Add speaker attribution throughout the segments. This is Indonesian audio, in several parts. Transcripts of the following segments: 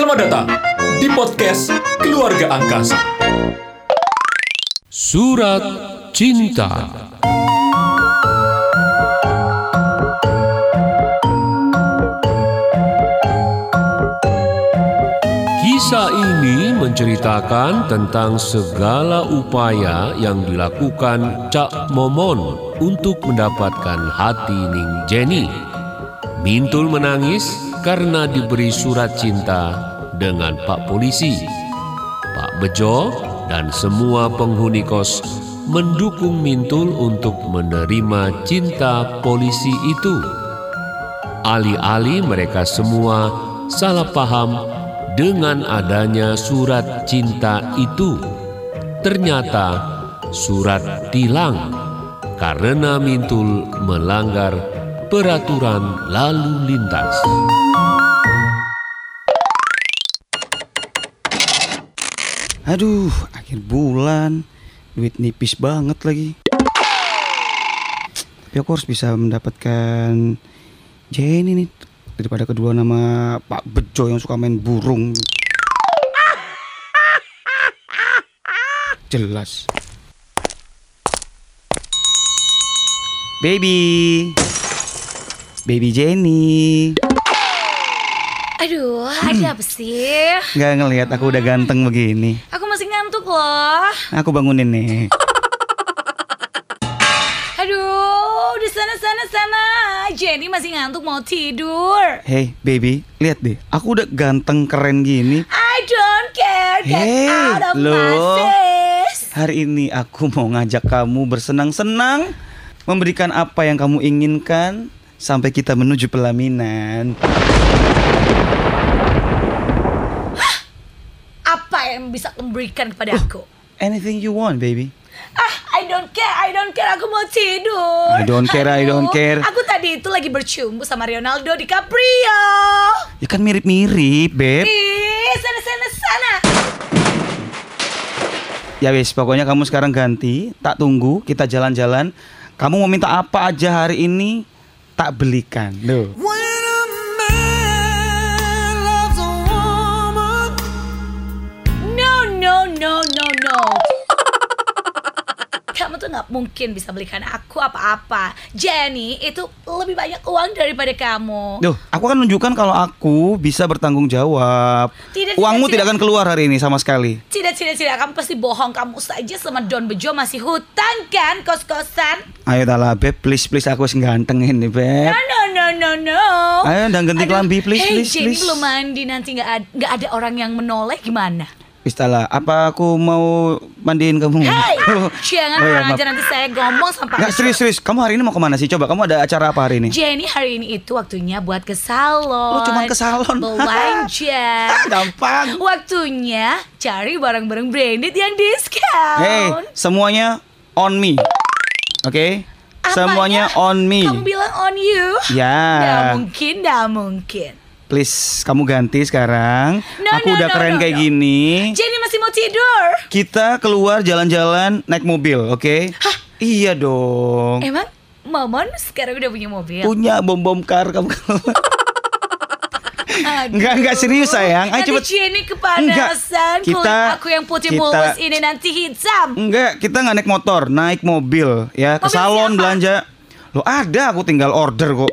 Speaker 1: Selamat datang di podcast Keluarga Angkasa.
Speaker 2: Surat Cinta Kisah ini menceritakan tentang segala upaya yang dilakukan Cak Momon untuk mendapatkan hati Ning Jenny. Mintul menangis karena diberi surat cinta dengan Pak Polisi. Pak Bejo dan semua penghuni kos mendukung Mintul untuk menerima cinta polisi itu. Alih-alih mereka semua salah paham dengan adanya surat cinta itu. Ternyata surat tilang karena Mintul melanggar peraturan lalu lintas.
Speaker 3: Aduh, akhir bulan. Duit nipis banget lagi. Tapi aku harus bisa mendapatkan Jenny nih daripada kedua nama Pak Bejo yang suka main burung. Jelas. Baby. Baby Jenny.
Speaker 4: Aduh, ada apa sih?
Speaker 3: Nggak ngelihat aku udah ganteng begini.
Speaker 4: Aku masih ngantuk loh.
Speaker 3: Aku bangunin nih.
Speaker 4: Aduh, di sana sana sana. Jenny masih ngantuk mau tidur.
Speaker 3: Hey baby, lihat deh. Aku udah ganteng keren gini.
Speaker 4: I don't care. Get
Speaker 3: Hey,
Speaker 4: out of my face.
Speaker 3: Hari ini aku mau ngajak kamu bersenang-senang, memberikan apa yang kamu inginkan sampai kita menuju pelaminan.
Speaker 4: Apa yang bisa kamu berikan kepada aku?
Speaker 3: Anything you want, baby.
Speaker 4: Ah, I don't care, I don't care. Aku mau tidur.
Speaker 3: I don't care, I don't
Speaker 4: Aduh,
Speaker 3: care.
Speaker 4: Aku tadi itu lagi bercumbu sama Ronaldo DiCaprio.
Speaker 3: Ya kan mirip-mirip, beb.
Speaker 4: Ih, sana sana sana.
Speaker 3: Ya wis, pokoknya kamu sekarang ganti, tak tunggu, kita jalan-jalan. Kamu mau minta apa aja hari ini, tak belikan. Loh.
Speaker 4: Nggak mungkin bisa belikan aku apa-apa. Jenny itu lebih banyak uang daripada kamu.
Speaker 3: Duh, aku akan menunjukkan kalau aku bisa bertanggung jawab.
Speaker 4: Tidak,
Speaker 3: Uangmu tidak
Speaker 4: tidak.
Speaker 3: akan keluar hari ini sama sekali.
Speaker 4: Tidak, tidak, tidak. Kamu pasti bohong. Kamu saja sama Don Bejo masih hutang kan kos-kosan.
Speaker 3: Ayo tala beb, please please aku ganteng ini beb.
Speaker 4: No, no, no, no, no.
Speaker 3: Ayo, dan ganti kelambi, please,
Speaker 4: hey,
Speaker 3: please,
Speaker 4: Jenny
Speaker 3: please.
Speaker 4: belum mandi nanti nggak ada, ada orang yang menoleh gimana?
Speaker 3: Wis tala, apa aku mau mandiin kamu?
Speaker 4: Hey,
Speaker 3: Oh,
Speaker 4: jangan
Speaker 3: oh ya, maaf.
Speaker 4: aja nanti saya ngomong sama Pak
Speaker 3: Nggak serius serius. Kamu hari ini mau ke mana sih? Coba kamu ada acara apa hari ini?
Speaker 4: Jenny hari ini itu waktunya buat ke salon.
Speaker 3: Lo cuman ke salon?
Speaker 4: Belanja.
Speaker 3: Gampang.
Speaker 4: waktunya cari barang-barang branded yang diskon.
Speaker 3: Hey, semuanya on me. Oke?
Speaker 4: Apanya?
Speaker 3: Semuanya on me.
Speaker 4: Kamu bilang on you?
Speaker 3: Ya.
Speaker 4: Nggak mungkin, nggak mungkin.
Speaker 3: Please, kamu ganti sekarang.
Speaker 4: No,
Speaker 3: aku
Speaker 4: no,
Speaker 3: udah
Speaker 4: no,
Speaker 3: keren
Speaker 4: no,
Speaker 3: kayak
Speaker 4: no.
Speaker 3: gini.
Speaker 4: Jenny masih mau tidur.
Speaker 3: Kita keluar jalan-jalan naik mobil, oke? Iya dong.
Speaker 4: Emang Momon sekarang udah punya mobil?
Speaker 3: Punya bom-bom kar kamu.
Speaker 4: Aduh.
Speaker 3: Enggak, enggak serius sayang. Ayo cepet.
Speaker 4: Jenny kepanasan.
Speaker 3: Enggak. Kita-
Speaker 4: aku yang putih
Speaker 3: kita-
Speaker 4: mulus ini nanti hitam.
Speaker 3: Enggak, kita nggak naik motor, naik mobil ya ke
Speaker 4: Mobil
Speaker 3: salon
Speaker 4: siapa?
Speaker 3: belanja. Lo ada, aku tinggal order kok.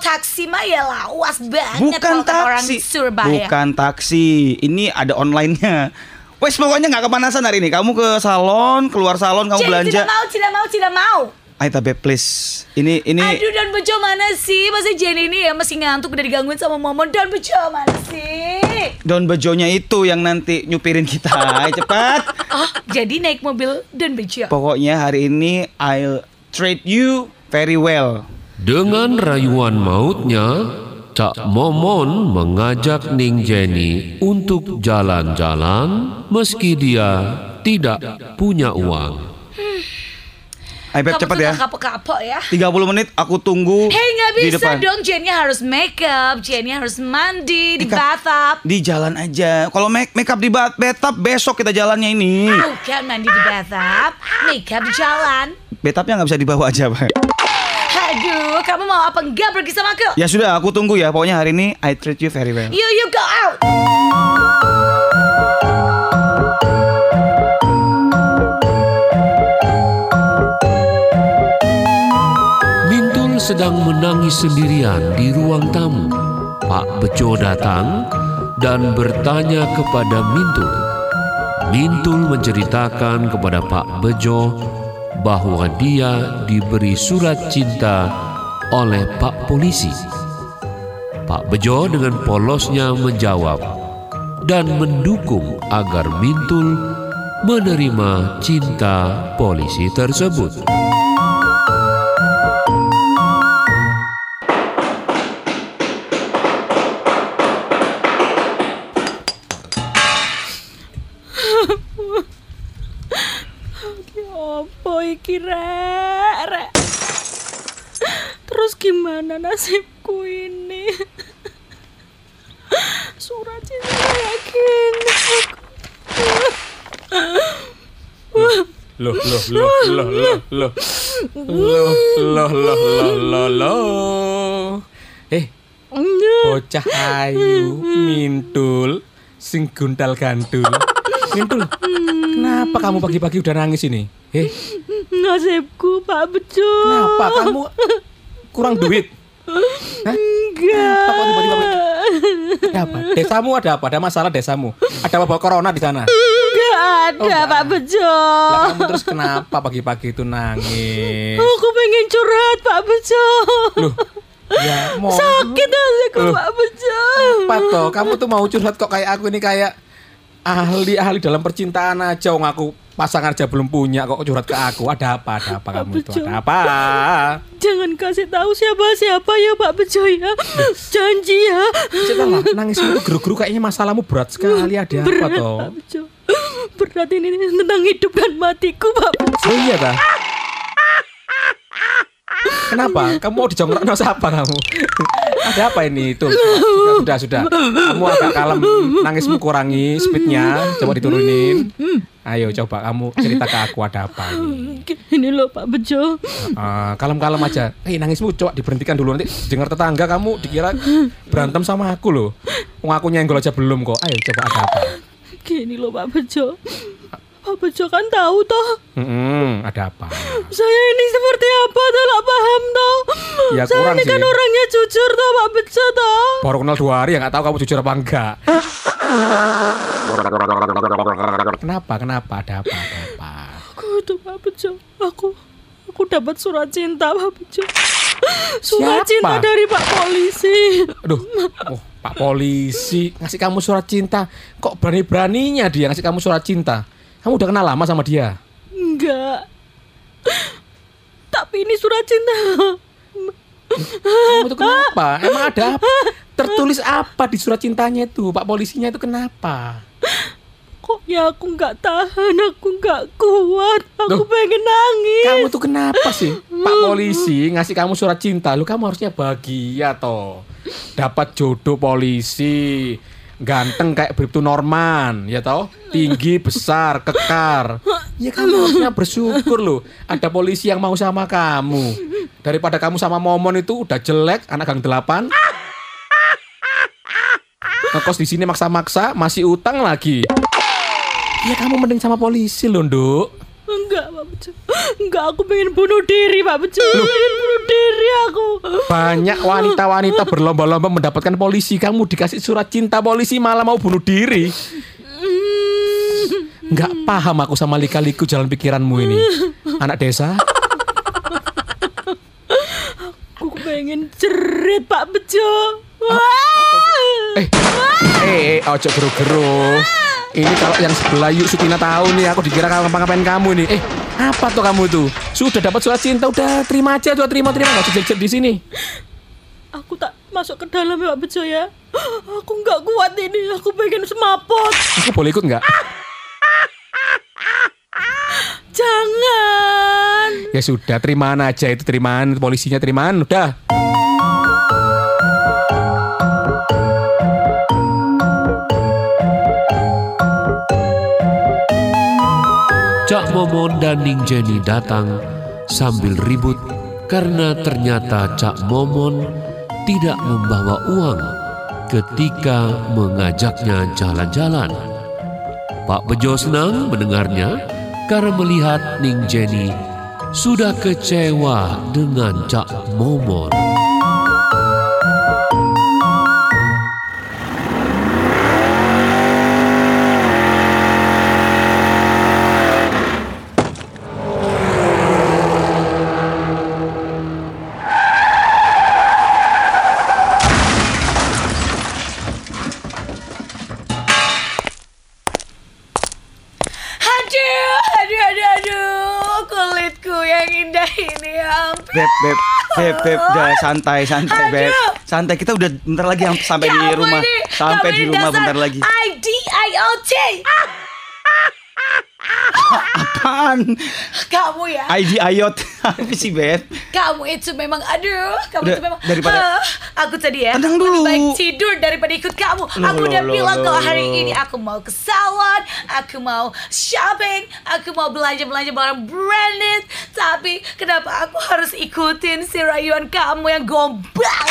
Speaker 4: Taksi mah ya lawas banget
Speaker 3: Bukan
Speaker 4: orang
Speaker 3: taksi.
Speaker 4: Surabaya.
Speaker 3: Bukan taksi. Ini ada online-nya. Wes pokoknya nggak kepanasan hari ini. Kamu ke salon, keluar salon kamu
Speaker 4: Jenny
Speaker 3: belanja.
Speaker 4: tidak mau, tidak mau, tidak mau.
Speaker 3: Ayo tapi please. Ini ini
Speaker 4: Aduh, dan Bejo mana sih? Masa Jenny ini ya masih ngantuk udah digangguin sama Momon. Dan Bejo mana sih?
Speaker 3: Don bejonya itu yang nanti nyupirin kita. Ayo cepat.
Speaker 4: Oh, jadi naik mobil Don Bejo.
Speaker 3: Pokoknya hari ini I'll treat you very well.
Speaker 2: Dengan rayuan mautnya, Cak Momon mengajak Ning Jenny untuk jalan-jalan meski dia tidak punya uang.
Speaker 3: Ayo Beb cepat ya.
Speaker 4: kapok-kapok ya.
Speaker 3: 30 menit aku tunggu
Speaker 4: Hei nggak
Speaker 3: di
Speaker 4: bisa
Speaker 3: depan.
Speaker 4: dong Jenny harus make up Jenny harus mandi di bathtub
Speaker 3: Di jalan aja. Kalau make make up di bat bathtub besok kita jalannya ini.
Speaker 4: Bukan mandi di bathtub Make up di jalan
Speaker 3: Bathtubnya nggak bisa dibawa aja, Pak.
Speaker 4: Aduh, kamu mau apa enggak pergi sama aku?
Speaker 3: Ya sudah, aku tunggu ya. Pokoknya hari ini I treat you very well.
Speaker 4: You, you go out.
Speaker 2: Mintul sedang menangis sendirian di ruang tamu. Pak Bejo datang dan bertanya kepada Mintul. Mintul menceritakan kepada Pak Bejo bahwa dia diberi surat cinta oleh Pak Polisi. Pak Bejo dengan polosnya menjawab dan mendukung agar Mintul menerima cinta polisi tersebut.
Speaker 5: Apa iki rek, rek? Terus gimana nasibku ini? Surat cinta kayak.
Speaker 1: Loh, loh, loh, loh, loh, loh. Loh, loh, loh, loh, loh, loh. Eh, bocah ayu, mintul, sing guntal gandul. Mintul, kenapa kamu pagi-pagi udah nangis ini? Eh,
Speaker 5: Nasibku Pak Bejo.
Speaker 1: kenapa kamu kurang duit? Hah?
Speaker 5: Enggak.
Speaker 1: Tiba-tiba Ada apa? Desamu ada apa? Ada masalah desamu? Ada wabah corona di sana?
Speaker 5: Enggak ada
Speaker 1: Oh, enggak
Speaker 5: Pak Bejo.
Speaker 1: Lah kamu terus kenapa pagi-pagi itu nangis?
Speaker 5: Aku pengen curhat Pak Bejo.
Speaker 1: Loh, ya mau
Speaker 5: Sakit
Speaker 1: Loh.
Speaker 5: Pak Bejo.
Speaker 1: apa toh? Kamu tuh mau curhat kok kayak aku ini kayak ahli-ahli dalam percintaan aja Wong aku pasangan aja belum punya kok curhat ke aku. Ada apa? Ada apa kamu itu? Ada apa?
Speaker 5: Jangan kasih tahu siapa-siapa ya Pak Bejo ya. Janji ya.
Speaker 1: Setelah nangis itu geru-geru kayaknya masalahmu berat sekali. Ada apa
Speaker 5: Berat
Speaker 1: toh?
Speaker 5: Pak Bejo. Berat ini tentang hidup dan matiku Pak Bejo.
Speaker 1: Oh iya dah. Kenapa? Kamu mau dijongrokno siapa kamu? Ada apa ini? Tuh, sudah, sudah, sudah. Kamu agak kalem, nangismu kurangi speednya, coba diturunin. Ayo coba kamu cerita ke aku ada apa ini.
Speaker 5: Ini loh Pak Bejo.
Speaker 1: Ah, kalem-kalem aja. Eh nangismu coba diberhentikan dulu nanti dengar tetangga kamu dikira berantem sama aku loh. Wong aku nyenggol aja belum kok. Ayo coba ada apa?
Speaker 5: Gini loh Pak Bejo. Pak Bejo kan tahu toh.
Speaker 1: Hmm, ada apa?
Speaker 5: Saya ini seperti apa toh lah paham toh.
Speaker 1: Ya,
Speaker 5: Saya
Speaker 1: kurang
Speaker 5: ini kan
Speaker 1: sih.
Speaker 5: orangnya jujur toh Pak Bejo toh.
Speaker 1: Baru kenal dua hari ya nggak tahu kamu jujur apa enggak. Kenapa? Kenapa? Ada apa? Ada apa?
Speaker 5: Aku itu Pak Bejo. Aku aku dapat surat cinta Pak Bejo. Surat
Speaker 1: Siapa?
Speaker 5: cinta dari Pak Polisi.
Speaker 1: Aduh, oh, Pak polisi ngasih kamu surat cinta. Kok berani-beraninya dia ngasih kamu surat cinta? Kamu udah kenal lama sama dia?
Speaker 5: Enggak. Tapi ini surat cinta.
Speaker 1: Kamu itu kenapa? Emang ada apa? Tertulis apa di surat cintanya itu? Pak polisinya itu kenapa?
Speaker 5: Kok ya aku nggak tahan, aku nggak kuat, aku
Speaker 1: Loh,
Speaker 5: pengen nangis.
Speaker 1: Kamu tuh kenapa sih? Pak polisi ngasih kamu surat cinta, lu kamu harusnya bahagia toh. Dapat jodoh polisi, ganteng kayak Bribtu Norman, ya toh? Tinggi, besar, kekar. Ya kamu harusnya bersyukur loh. Ada polisi yang mau sama kamu. Daripada kamu sama Momon itu udah jelek, anak gang delapan. Ngekos di sini maksa-maksa, masih utang lagi. Ya kamu mending sama polisi loh, Nduk.
Speaker 5: Enggak, Pak Bejo. Enggak, aku pengen bunuh diri, Pak Bejo. Pengen bunuh diri aku.
Speaker 1: Banyak wanita-wanita berlomba-lomba mendapatkan polisi. Kamu dikasih surat cinta polisi malah mau bunuh diri. Nggak paham aku sama lika-liku jalan pikiranmu ini. Anak desa.
Speaker 5: Aku pengen cerit, Pak Bejo.
Speaker 1: Eh, eh, eh, ojo geru-geru. Ini kalau yang sebelah Yuk Sutina tahu nih, aku dikira kalau ngapa-ngapain kamu nih. Eh, apa tuh kamu tuh? Sudah dapat surat cinta, udah terima aja tuh, terima terima nggak jejak di sini.
Speaker 5: Aku tak masuk ke dalam, Pak Bejo ya. Aku nggak kuat ini, aku pengen semapot.
Speaker 1: Aku boleh ikut nggak?
Speaker 5: Jangan.
Speaker 1: Ya sudah, terimaan aja itu terimaan polisinya terimaan, udah.
Speaker 2: Momon dan Ning Jenny datang sambil ribut karena ternyata Cak Momon tidak membawa uang ketika mengajaknya jalan-jalan. Pak Bejo senang mendengarnya karena melihat Ning Jenny sudah kecewa dengan Cak Momon.
Speaker 4: Ini hampir.
Speaker 3: Beb, beb, beb, beb, udah santai, santai, beb.
Speaker 4: Aduh.
Speaker 3: Santai, kita udah bentar lagi yang sampai di
Speaker 4: Kamu
Speaker 3: rumah.
Speaker 4: ini,
Speaker 3: Sampai di rumah bentar lagi.
Speaker 4: I D I O T.
Speaker 3: Apaan?
Speaker 4: Kamu ya,
Speaker 3: ID Ayot. Apa sih, beb?
Speaker 4: kamu itu memang aduh, kamu
Speaker 3: Udah,
Speaker 4: itu memang
Speaker 3: daripada-
Speaker 4: Ah, aku tadi ya.
Speaker 3: Tenang
Speaker 4: lebih
Speaker 3: dulu.
Speaker 4: baik tidur daripada ikut kamu.
Speaker 3: Loh,
Speaker 4: aku udah
Speaker 3: loh,
Speaker 4: bilang kalau hari ini aku mau ke salon, aku mau shopping, aku mau belanja-belanja barang branded. Tapi kenapa aku harus ikutin si rayuan kamu yang gombal?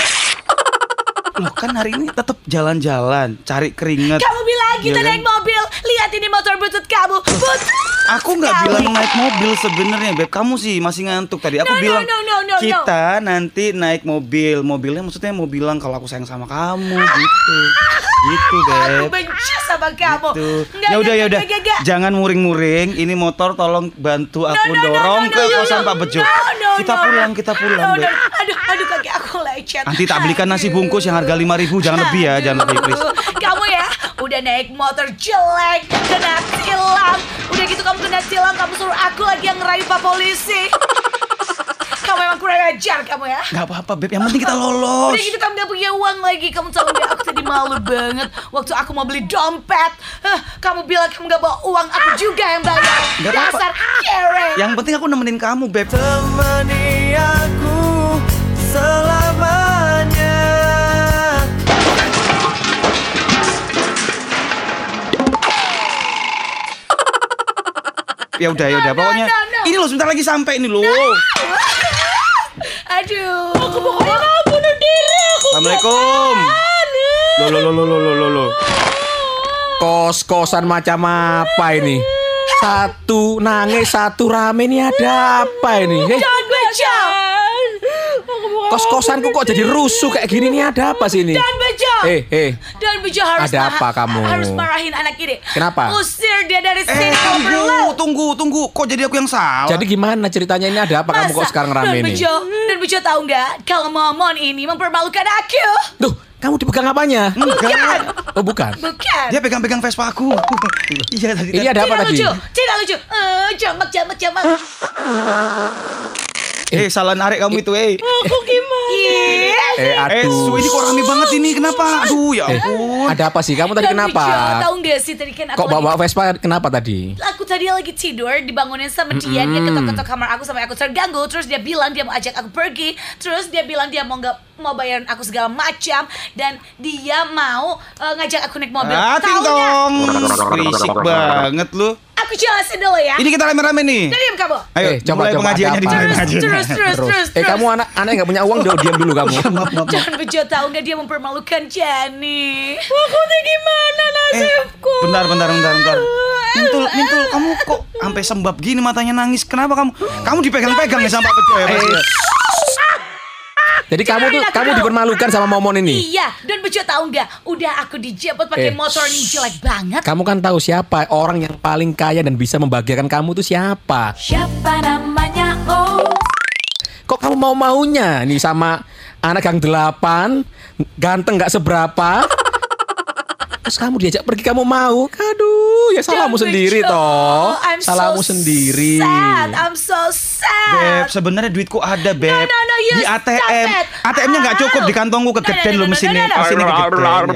Speaker 3: Loh, kan hari ini tetap jalan-jalan, cari keringet.
Speaker 4: Kamu bilang kita
Speaker 3: Iya kan?
Speaker 4: naik mobil, lihat ini motor butut kamu. Butut.
Speaker 3: Aku nggak bilang naik mobil sebenarnya, beb. Kamu sih masih ngantuk tadi. Aku
Speaker 4: No,
Speaker 3: bilang
Speaker 4: no, no, no, no.
Speaker 3: kita nanti naik mobil. Mobilnya maksudnya mau bilang kalau aku sayang sama kamu gitu. Gitu,
Speaker 4: Aku
Speaker 3: beb.
Speaker 4: benci sama kamu.
Speaker 3: Gitu. Ya udah ya udah. Jangan muring-muring. Ini motor tolong bantu aku
Speaker 4: No, no,
Speaker 3: dorong
Speaker 4: no,
Speaker 3: ke
Speaker 4: no, no,
Speaker 3: kosan
Speaker 4: no.
Speaker 3: Pak Bejo.
Speaker 4: No, no,
Speaker 3: kita
Speaker 4: no,
Speaker 3: pulang, kita pulang,
Speaker 4: No, no.
Speaker 3: Beb.
Speaker 4: Aduh, aduh kaki aku lecet.
Speaker 3: Nanti tak belikan nasi bungkus yang harga 5000 jangan lebih ya, jangan lebih please.
Speaker 4: Udah naik motor jelek, kena tilang. Udah gitu kamu kena tilang, kamu suruh aku lagi yang ngerayu Pak Polisi. kamu emang kurang ajar kamu ya.
Speaker 3: Gak apa-apa, Beb. Yang penting kita lolos.
Speaker 4: Udah gitu kamu gak punya uang lagi Kamu tahu gak aku tadi malu banget Waktu aku mau beli dompet Kamu bilang kamu gak bawa uang Aku juga yang bayar
Speaker 3: Gak apa-apa.
Speaker 4: Dasar kere
Speaker 3: Yang penting aku nemenin kamu, Beb.
Speaker 6: Temani aku selamanya
Speaker 3: Ya udah, ya udah.
Speaker 4: No, no,
Speaker 3: Pokoknya
Speaker 4: no, no.
Speaker 3: ini loh sebentar lagi sampai ini loh.
Speaker 4: Aduh Aku
Speaker 5: Pokoknya mau bunuh diri aku.
Speaker 3: Assalamualaikum. Loh, loh, loh, loh, loh, loh, loh, loh.
Speaker 1: Kos-kosan macam apa ini? Satu nangis, satu rame ini ada apa ini? Eh,
Speaker 5: Aku bukan
Speaker 1: kos-kosanku kok jadi rusuh kayak gini nih ada apa sih ini?
Speaker 4: Bejo
Speaker 1: Eh, eh.
Speaker 4: Dan bejo harus
Speaker 1: Ada apa kamu?
Speaker 4: Harus marahin anak ini
Speaker 1: Kenapa?
Speaker 4: Usir dia dari
Speaker 3: Eh,
Speaker 4: sini perlu
Speaker 3: tunggu, tunggu. Kok jadi aku yang salah?
Speaker 1: Jadi gimana ceritanya ini ada apa kamu kok
Speaker 4: Masa?
Speaker 1: sekarang rame
Speaker 4: Dan bejo Dan bejo tahu nggak Kalau Momon ini mempermalukan aku
Speaker 1: Tuh, kamu dipegang apanya?
Speaker 3: Enggak.
Speaker 1: Oh, bukan.
Speaker 4: Bukan
Speaker 3: Dia pegang-pegang Vespa aku. Iya tadi.
Speaker 1: Ini ada apa
Speaker 4: Tidak
Speaker 1: tadi?
Speaker 4: lucu, tidak lucu. Eh, jamak, jamak, jamak.
Speaker 3: Eh, salah narik kamu itu, eh.
Speaker 5: Aku gimana?
Speaker 4: Ih,
Speaker 1: Eh,
Speaker 3: Eh,
Speaker 1: aduh.
Speaker 3: su, ini kok rame banget ini. Kenapa? Aduh, ya
Speaker 1: Eh,
Speaker 3: ampun.
Speaker 1: ada apa sih? Kamu tadi kenapa?
Speaker 4: Tahu nggak sih tadi kan aku
Speaker 1: Kok
Speaker 4: lagi-
Speaker 1: bawa Vespa kenapa tadi?
Speaker 4: Aku tadi lagi tidur dibangunin sama dia Dia ketok-ketok kamar aku sampai aku terganggu Terus dia bilang dia mau ajak aku pergi Terus dia bilang dia mau nggak mau bayarin aku segala macam Dan dia mau eh, ngajak aku naik mobil
Speaker 3: Ah,
Speaker 4: Taunya.
Speaker 3: Berisik banget lu.
Speaker 4: Aku jelasin dulu ya
Speaker 3: Ini kita rame-rame nih.
Speaker 4: Diam kamu
Speaker 3: Ayo,
Speaker 1: Eh, coba,
Speaker 3: mulai
Speaker 1: coba,
Speaker 3: pengajiannya di.
Speaker 4: Terus, terus, terus, terus,
Speaker 1: Eh, kamu anak anak nggak punya uang, udah diam dulu kamu.
Speaker 3: Maaf, maaf, maaf.
Speaker 4: Jangan bejo tahu nggak dia mempermalukan Jenny
Speaker 5: Aku tuh gimana
Speaker 3: Eh,
Speaker 5: nasibku?
Speaker 3: bentar, bentar, bentar, bentar. Mintul, Mintul, kamu kok sampai sembab gini matanya nangis? Kenapa kamu? Kamu dipegang-pegang ya sama Pak Bejo ya, Mas?
Speaker 1: Jadi kamu tuh kamu dipermalukan sama Momon ini.
Speaker 4: Iya, dan bejo tahu nggak? Udah aku dijemput pakai
Speaker 1: Eh,
Speaker 4: motor ini jelek banget.
Speaker 1: Kamu kan tahu siapa orang yang paling kaya dan bisa membahagiakan kamu tuh siapa?
Speaker 4: Siapa namanya? Oh,
Speaker 1: Kok kamu mau maunya nih sama anak yang delapan, ganteng nggak seberapa? Terus kamu diajak pergi kamu mau? Aduh, ya salahmu sendiri toh.
Speaker 4: I'm
Speaker 1: Salahmu
Speaker 4: so
Speaker 1: sendiri.
Speaker 4: Sad. I'm so
Speaker 3: Beb,
Speaker 4: sad.
Speaker 3: sebenarnya duitku ada, Beb.
Speaker 4: No, no, no, you
Speaker 3: di ATM. ATM-nya nggak cukup di kantongku kegedean lo
Speaker 4: no,
Speaker 3: mesinnya. kegedean.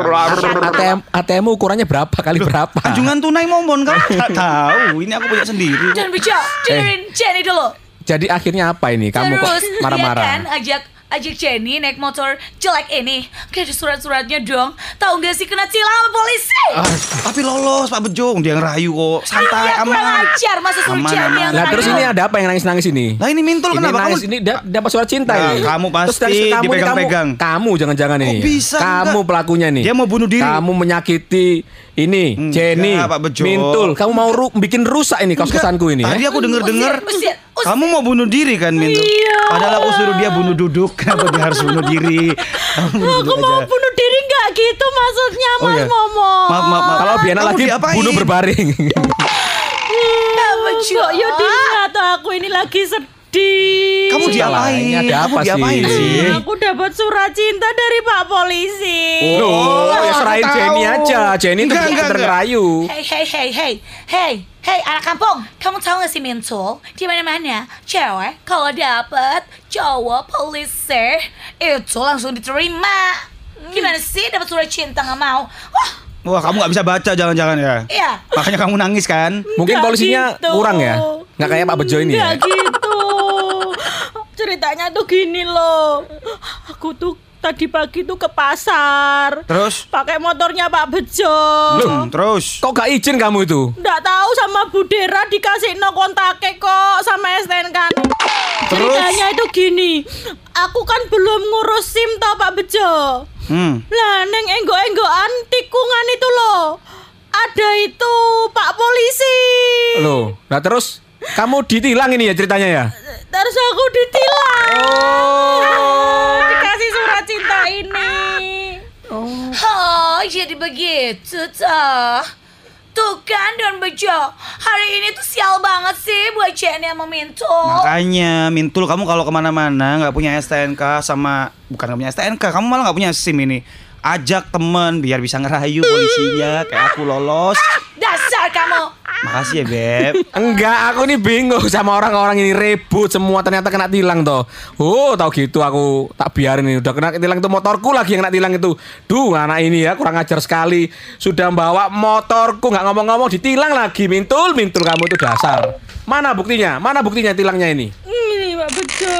Speaker 1: ATM ATM ukurannya berapa kali berapa?
Speaker 3: Anjungan tunai momon kan? Tak tahu. Ini aku punya sendiri.
Speaker 4: Dan bejo, dengerin Jenny dulu.
Speaker 1: Jadi akhirnya apa ini? Kamu kok
Speaker 4: Terus dia kan
Speaker 1: marah-marah?
Speaker 4: ajak ajak Jenny naik motor jelek ini. Kayak ada surat-suratnya dong. Tahu nggak sih kena tilang sama polisi?
Speaker 3: Ah, tapi lolos Pak Bejo, dia ngerayu kok. Santai,
Speaker 4: Iya, kurang
Speaker 3: aman.
Speaker 4: ajar masa suruh
Speaker 3: Aman,
Speaker 4: Jenny
Speaker 3: aman.
Speaker 4: yang
Speaker 1: Lah terus ini ada apa yang nangis-nangis ini?
Speaker 3: Lah ini Mintul
Speaker 1: ini
Speaker 3: kenapa
Speaker 1: nangis
Speaker 3: kamu?
Speaker 1: ini da- dapat surat cinta
Speaker 3: Nah,
Speaker 1: ini.
Speaker 3: kamu
Speaker 1: Terus
Speaker 3: pasti
Speaker 1: dari kamu nih,
Speaker 3: dipegang-pegang.
Speaker 1: Kamu, kamu jangan-jangan ini.
Speaker 3: Kok bisa?
Speaker 1: Kamu
Speaker 3: Enggak.
Speaker 1: pelakunya nih.
Speaker 3: Dia mau bunuh diri.
Speaker 1: Kamu menyakiti ini
Speaker 3: Enggak,
Speaker 1: Jenny,
Speaker 3: Pak Bejo.
Speaker 1: Mintul. Kamu mau ru bikin rusak ini kos-kosanku ini
Speaker 3: Tadi
Speaker 1: ya.
Speaker 3: aku
Speaker 4: usir.
Speaker 3: kamu mau bunuh diri kan Mintul?
Speaker 5: Iya.
Speaker 3: Padahal aku suruh dia bunuh duduk. Kenapa dia harus bunuh diri? Kamu bunuh
Speaker 5: Aku
Speaker 3: duduk
Speaker 5: mau
Speaker 3: aja.
Speaker 5: bunuh diri nggak gitu maksudnya
Speaker 3: Oh,
Speaker 5: Mas
Speaker 3: iya.
Speaker 5: Momo.
Speaker 3: Maaf, maaf, maaf.
Speaker 1: Kalau Biana lagi
Speaker 3: diapain?
Speaker 1: bunuh berbaring.
Speaker 4: Apa, Jo?
Speaker 5: Kok ya dilihat aku ini lagi sedih.
Speaker 3: Kamu diapain?
Speaker 1: Ada
Speaker 3: Kamu
Speaker 1: apa
Speaker 3: diapain
Speaker 1: sih?
Speaker 3: sih?
Speaker 5: Aku dapat surat cinta dari Pak Polisi.
Speaker 1: Loh, ya
Speaker 3: aku
Speaker 1: serahin. Jenny aja. Jenny tuh ngerayu.
Speaker 4: Hey, hey, hey, hey, hey, hey, anak kampung, kamu tahu gak sih Mintul? Di mana-mana, cewek kalau dapet cowok polisi itu langsung diterima. Gimana sih dapat surat cinta nggak mau? Wah,
Speaker 3: Wah, kamu nggak bisa baca jangan-jangan ya?
Speaker 4: iya.
Speaker 3: Makanya kamu nangis kan?
Speaker 1: Mungkin
Speaker 5: Nggak
Speaker 1: polisinya
Speaker 5: gitu.
Speaker 1: kurang ya? Nggak kayak Pak Bejo ini ya?
Speaker 5: Nggak gitu. Ceritanya tuh gini loh. Aku tuh tadi pagi tuh ke pasar.
Speaker 3: Terus?
Speaker 5: Pakai motornya Pak Bejo.
Speaker 3: Hmm, terus?
Speaker 1: Kok gak izin kamu itu?
Speaker 5: Nggak tahu sama Bu Dera dikasih no kontake kok sama STNK.
Speaker 3: Terus?
Speaker 5: Ceritanya itu gini. Aku kan belum ngurus SIM toh Pak Bejo.
Speaker 3: Hmm.
Speaker 5: Lah neng enggo-enggoan tikungan itu loh. Ada itu Pak Polisi.
Speaker 1: Loh, nah terus kamu ditilang ini ya ceritanya ya?
Speaker 5: Terus aku ditilang.
Speaker 1: Oh.
Speaker 5: Dikasih surat cinta ini.
Speaker 4: Oh, jadi begitu toh. Tuh kan Don Bejo, hari ini tuh sial banget sih buat Jenny sama Mintul.
Speaker 3: Makanya Mintul kamu kalau ke mana-mana nggak punya STNK sama bukan nggak punya STNK, kamu malah nggak punya SIM ini. Ajak temen biar bisa ngerayu polisinya kayak aku lolos.
Speaker 4: Dasar kamu.
Speaker 3: Makasih ya beb.
Speaker 1: Enggak, aku nih bingung sama orang-orang ini rebut semua ternyata kena tilang toh. Oh, tahu gitu aku tak biarin ini udah kena tilang itu motorku lagi yang kena tilang itu. Duh, anak ini ya kurang ajar sekali. Sudah bawa motorku nggak ngomong-ngomong ditilang lagi. Mintul, mintul kamu itu dasar. Mana buktinya? Mana buktinya tilangnya ini?
Speaker 5: Ini Pak Bejo.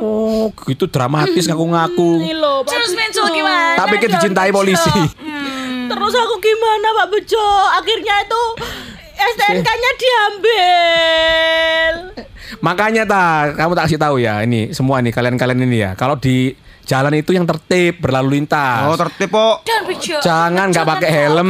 Speaker 1: Oh, gitu dramatis ngaku-ngaku.
Speaker 5: Ini loh Pak
Speaker 4: Terus
Speaker 5: Bejo.
Speaker 4: Mintul gimana?
Speaker 1: Tak pikir
Speaker 4: Don
Speaker 1: dicintai polisi.
Speaker 4: Hmm.
Speaker 5: Terus aku gimana Pak Bejo? Akhirnya itu STNK-nya diambil.
Speaker 1: Makanya ta, kamu tak kasih tahu ya ini semua nih kalian-kalian ini ya. Kalau di jalan itu yang tertib berlalu lintas.
Speaker 3: Oh tertib kok.
Speaker 1: Jangan nggak pakai helm.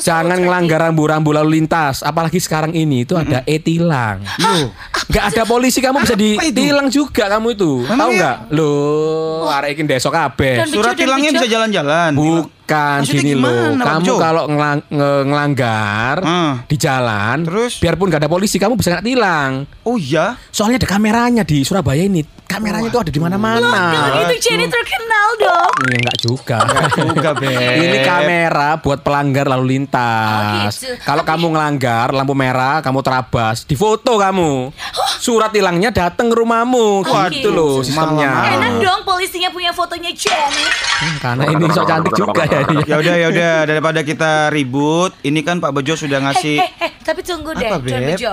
Speaker 1: Jangan ngelanggar rambu-rambu lalu lintas. Apalagi sekarang ini itu ada e-tilang. Loh, nggak ada polisi kamu bisa ditilang juga kamu itu. Tahu
Speaker 3: iya?
Speaker 1: nggak? Loh, arek iki desok kabeh.
Speaker 4: Dan-
Speaker 3: Surat tilangnya bisa jalan-jalan.
Speaker 1: Bukan
Speaker 3: Maksudnya
Speaker 1: gini
Speaker 3: gimana,
Speaker 1: loh. Kamu kalau ngelang- nge- ngelanggar
Speaker 3: Hmm.
Speaker 1: di jalan,
Speaker 3: Terus?
Speaker 1: biarpun nggak ada polisi, kamu bisa kena tilang.
Speaker 3: Oh iya.
Speaker 1: Soalnya ada kameranya di Surabaya ini. Kameranya itu ada di mana-mana.
Speaker 4: Itu Jenny terkenal dong.
Speaker 1: Ya enggak juga.
Speaker 3: Juga beb.
Speaker 1: Ini kamera buat pelanggar lalu lintas.
Speaker 4: Oh, gitu.
Speaker 1: Kalau kamu ngelanggar lampu merah, kamu terabas, difoto kamu. Surat tilangnya datang ke rumahmu.
Speaker 4: Oh,
Speaker 1: gitu
Speaker 4: gitu.
Speaker 1: loh sistemnya.
Speaker 4: Enak dong polisinya punya fotonya Jenny.
Speaker 1: Hmm, Karena ini sok cantik juga ya. Ini.
Speaker 3: Ya udah ya udah daripada kita ribut, ini kan Pak Bejo sudah
Speaker 4: Eh,
Speaker 3: ngasih
Speaker 4: eh, eh, tapi tunggu deh,
Speaker 3: Apa?
Speaker 4: Bejo.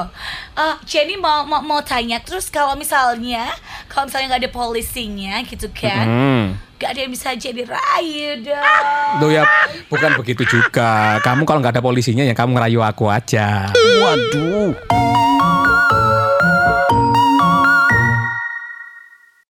Speaker 4: Eh, Jenny mau, mau mau tanya terus kalau misalnya kalau misalnya nggak ada polisinya gitu kan,
Speaker 1: Hmm.
Speaker 4: nggak ada yang bisa jadi rayu dong.
Speaker 1: Tuh ya, bukan begitu juga. Kamu kalau nggak ada polisinya ya kamu ngerayu aku aja.
Speaker 3: Waduh.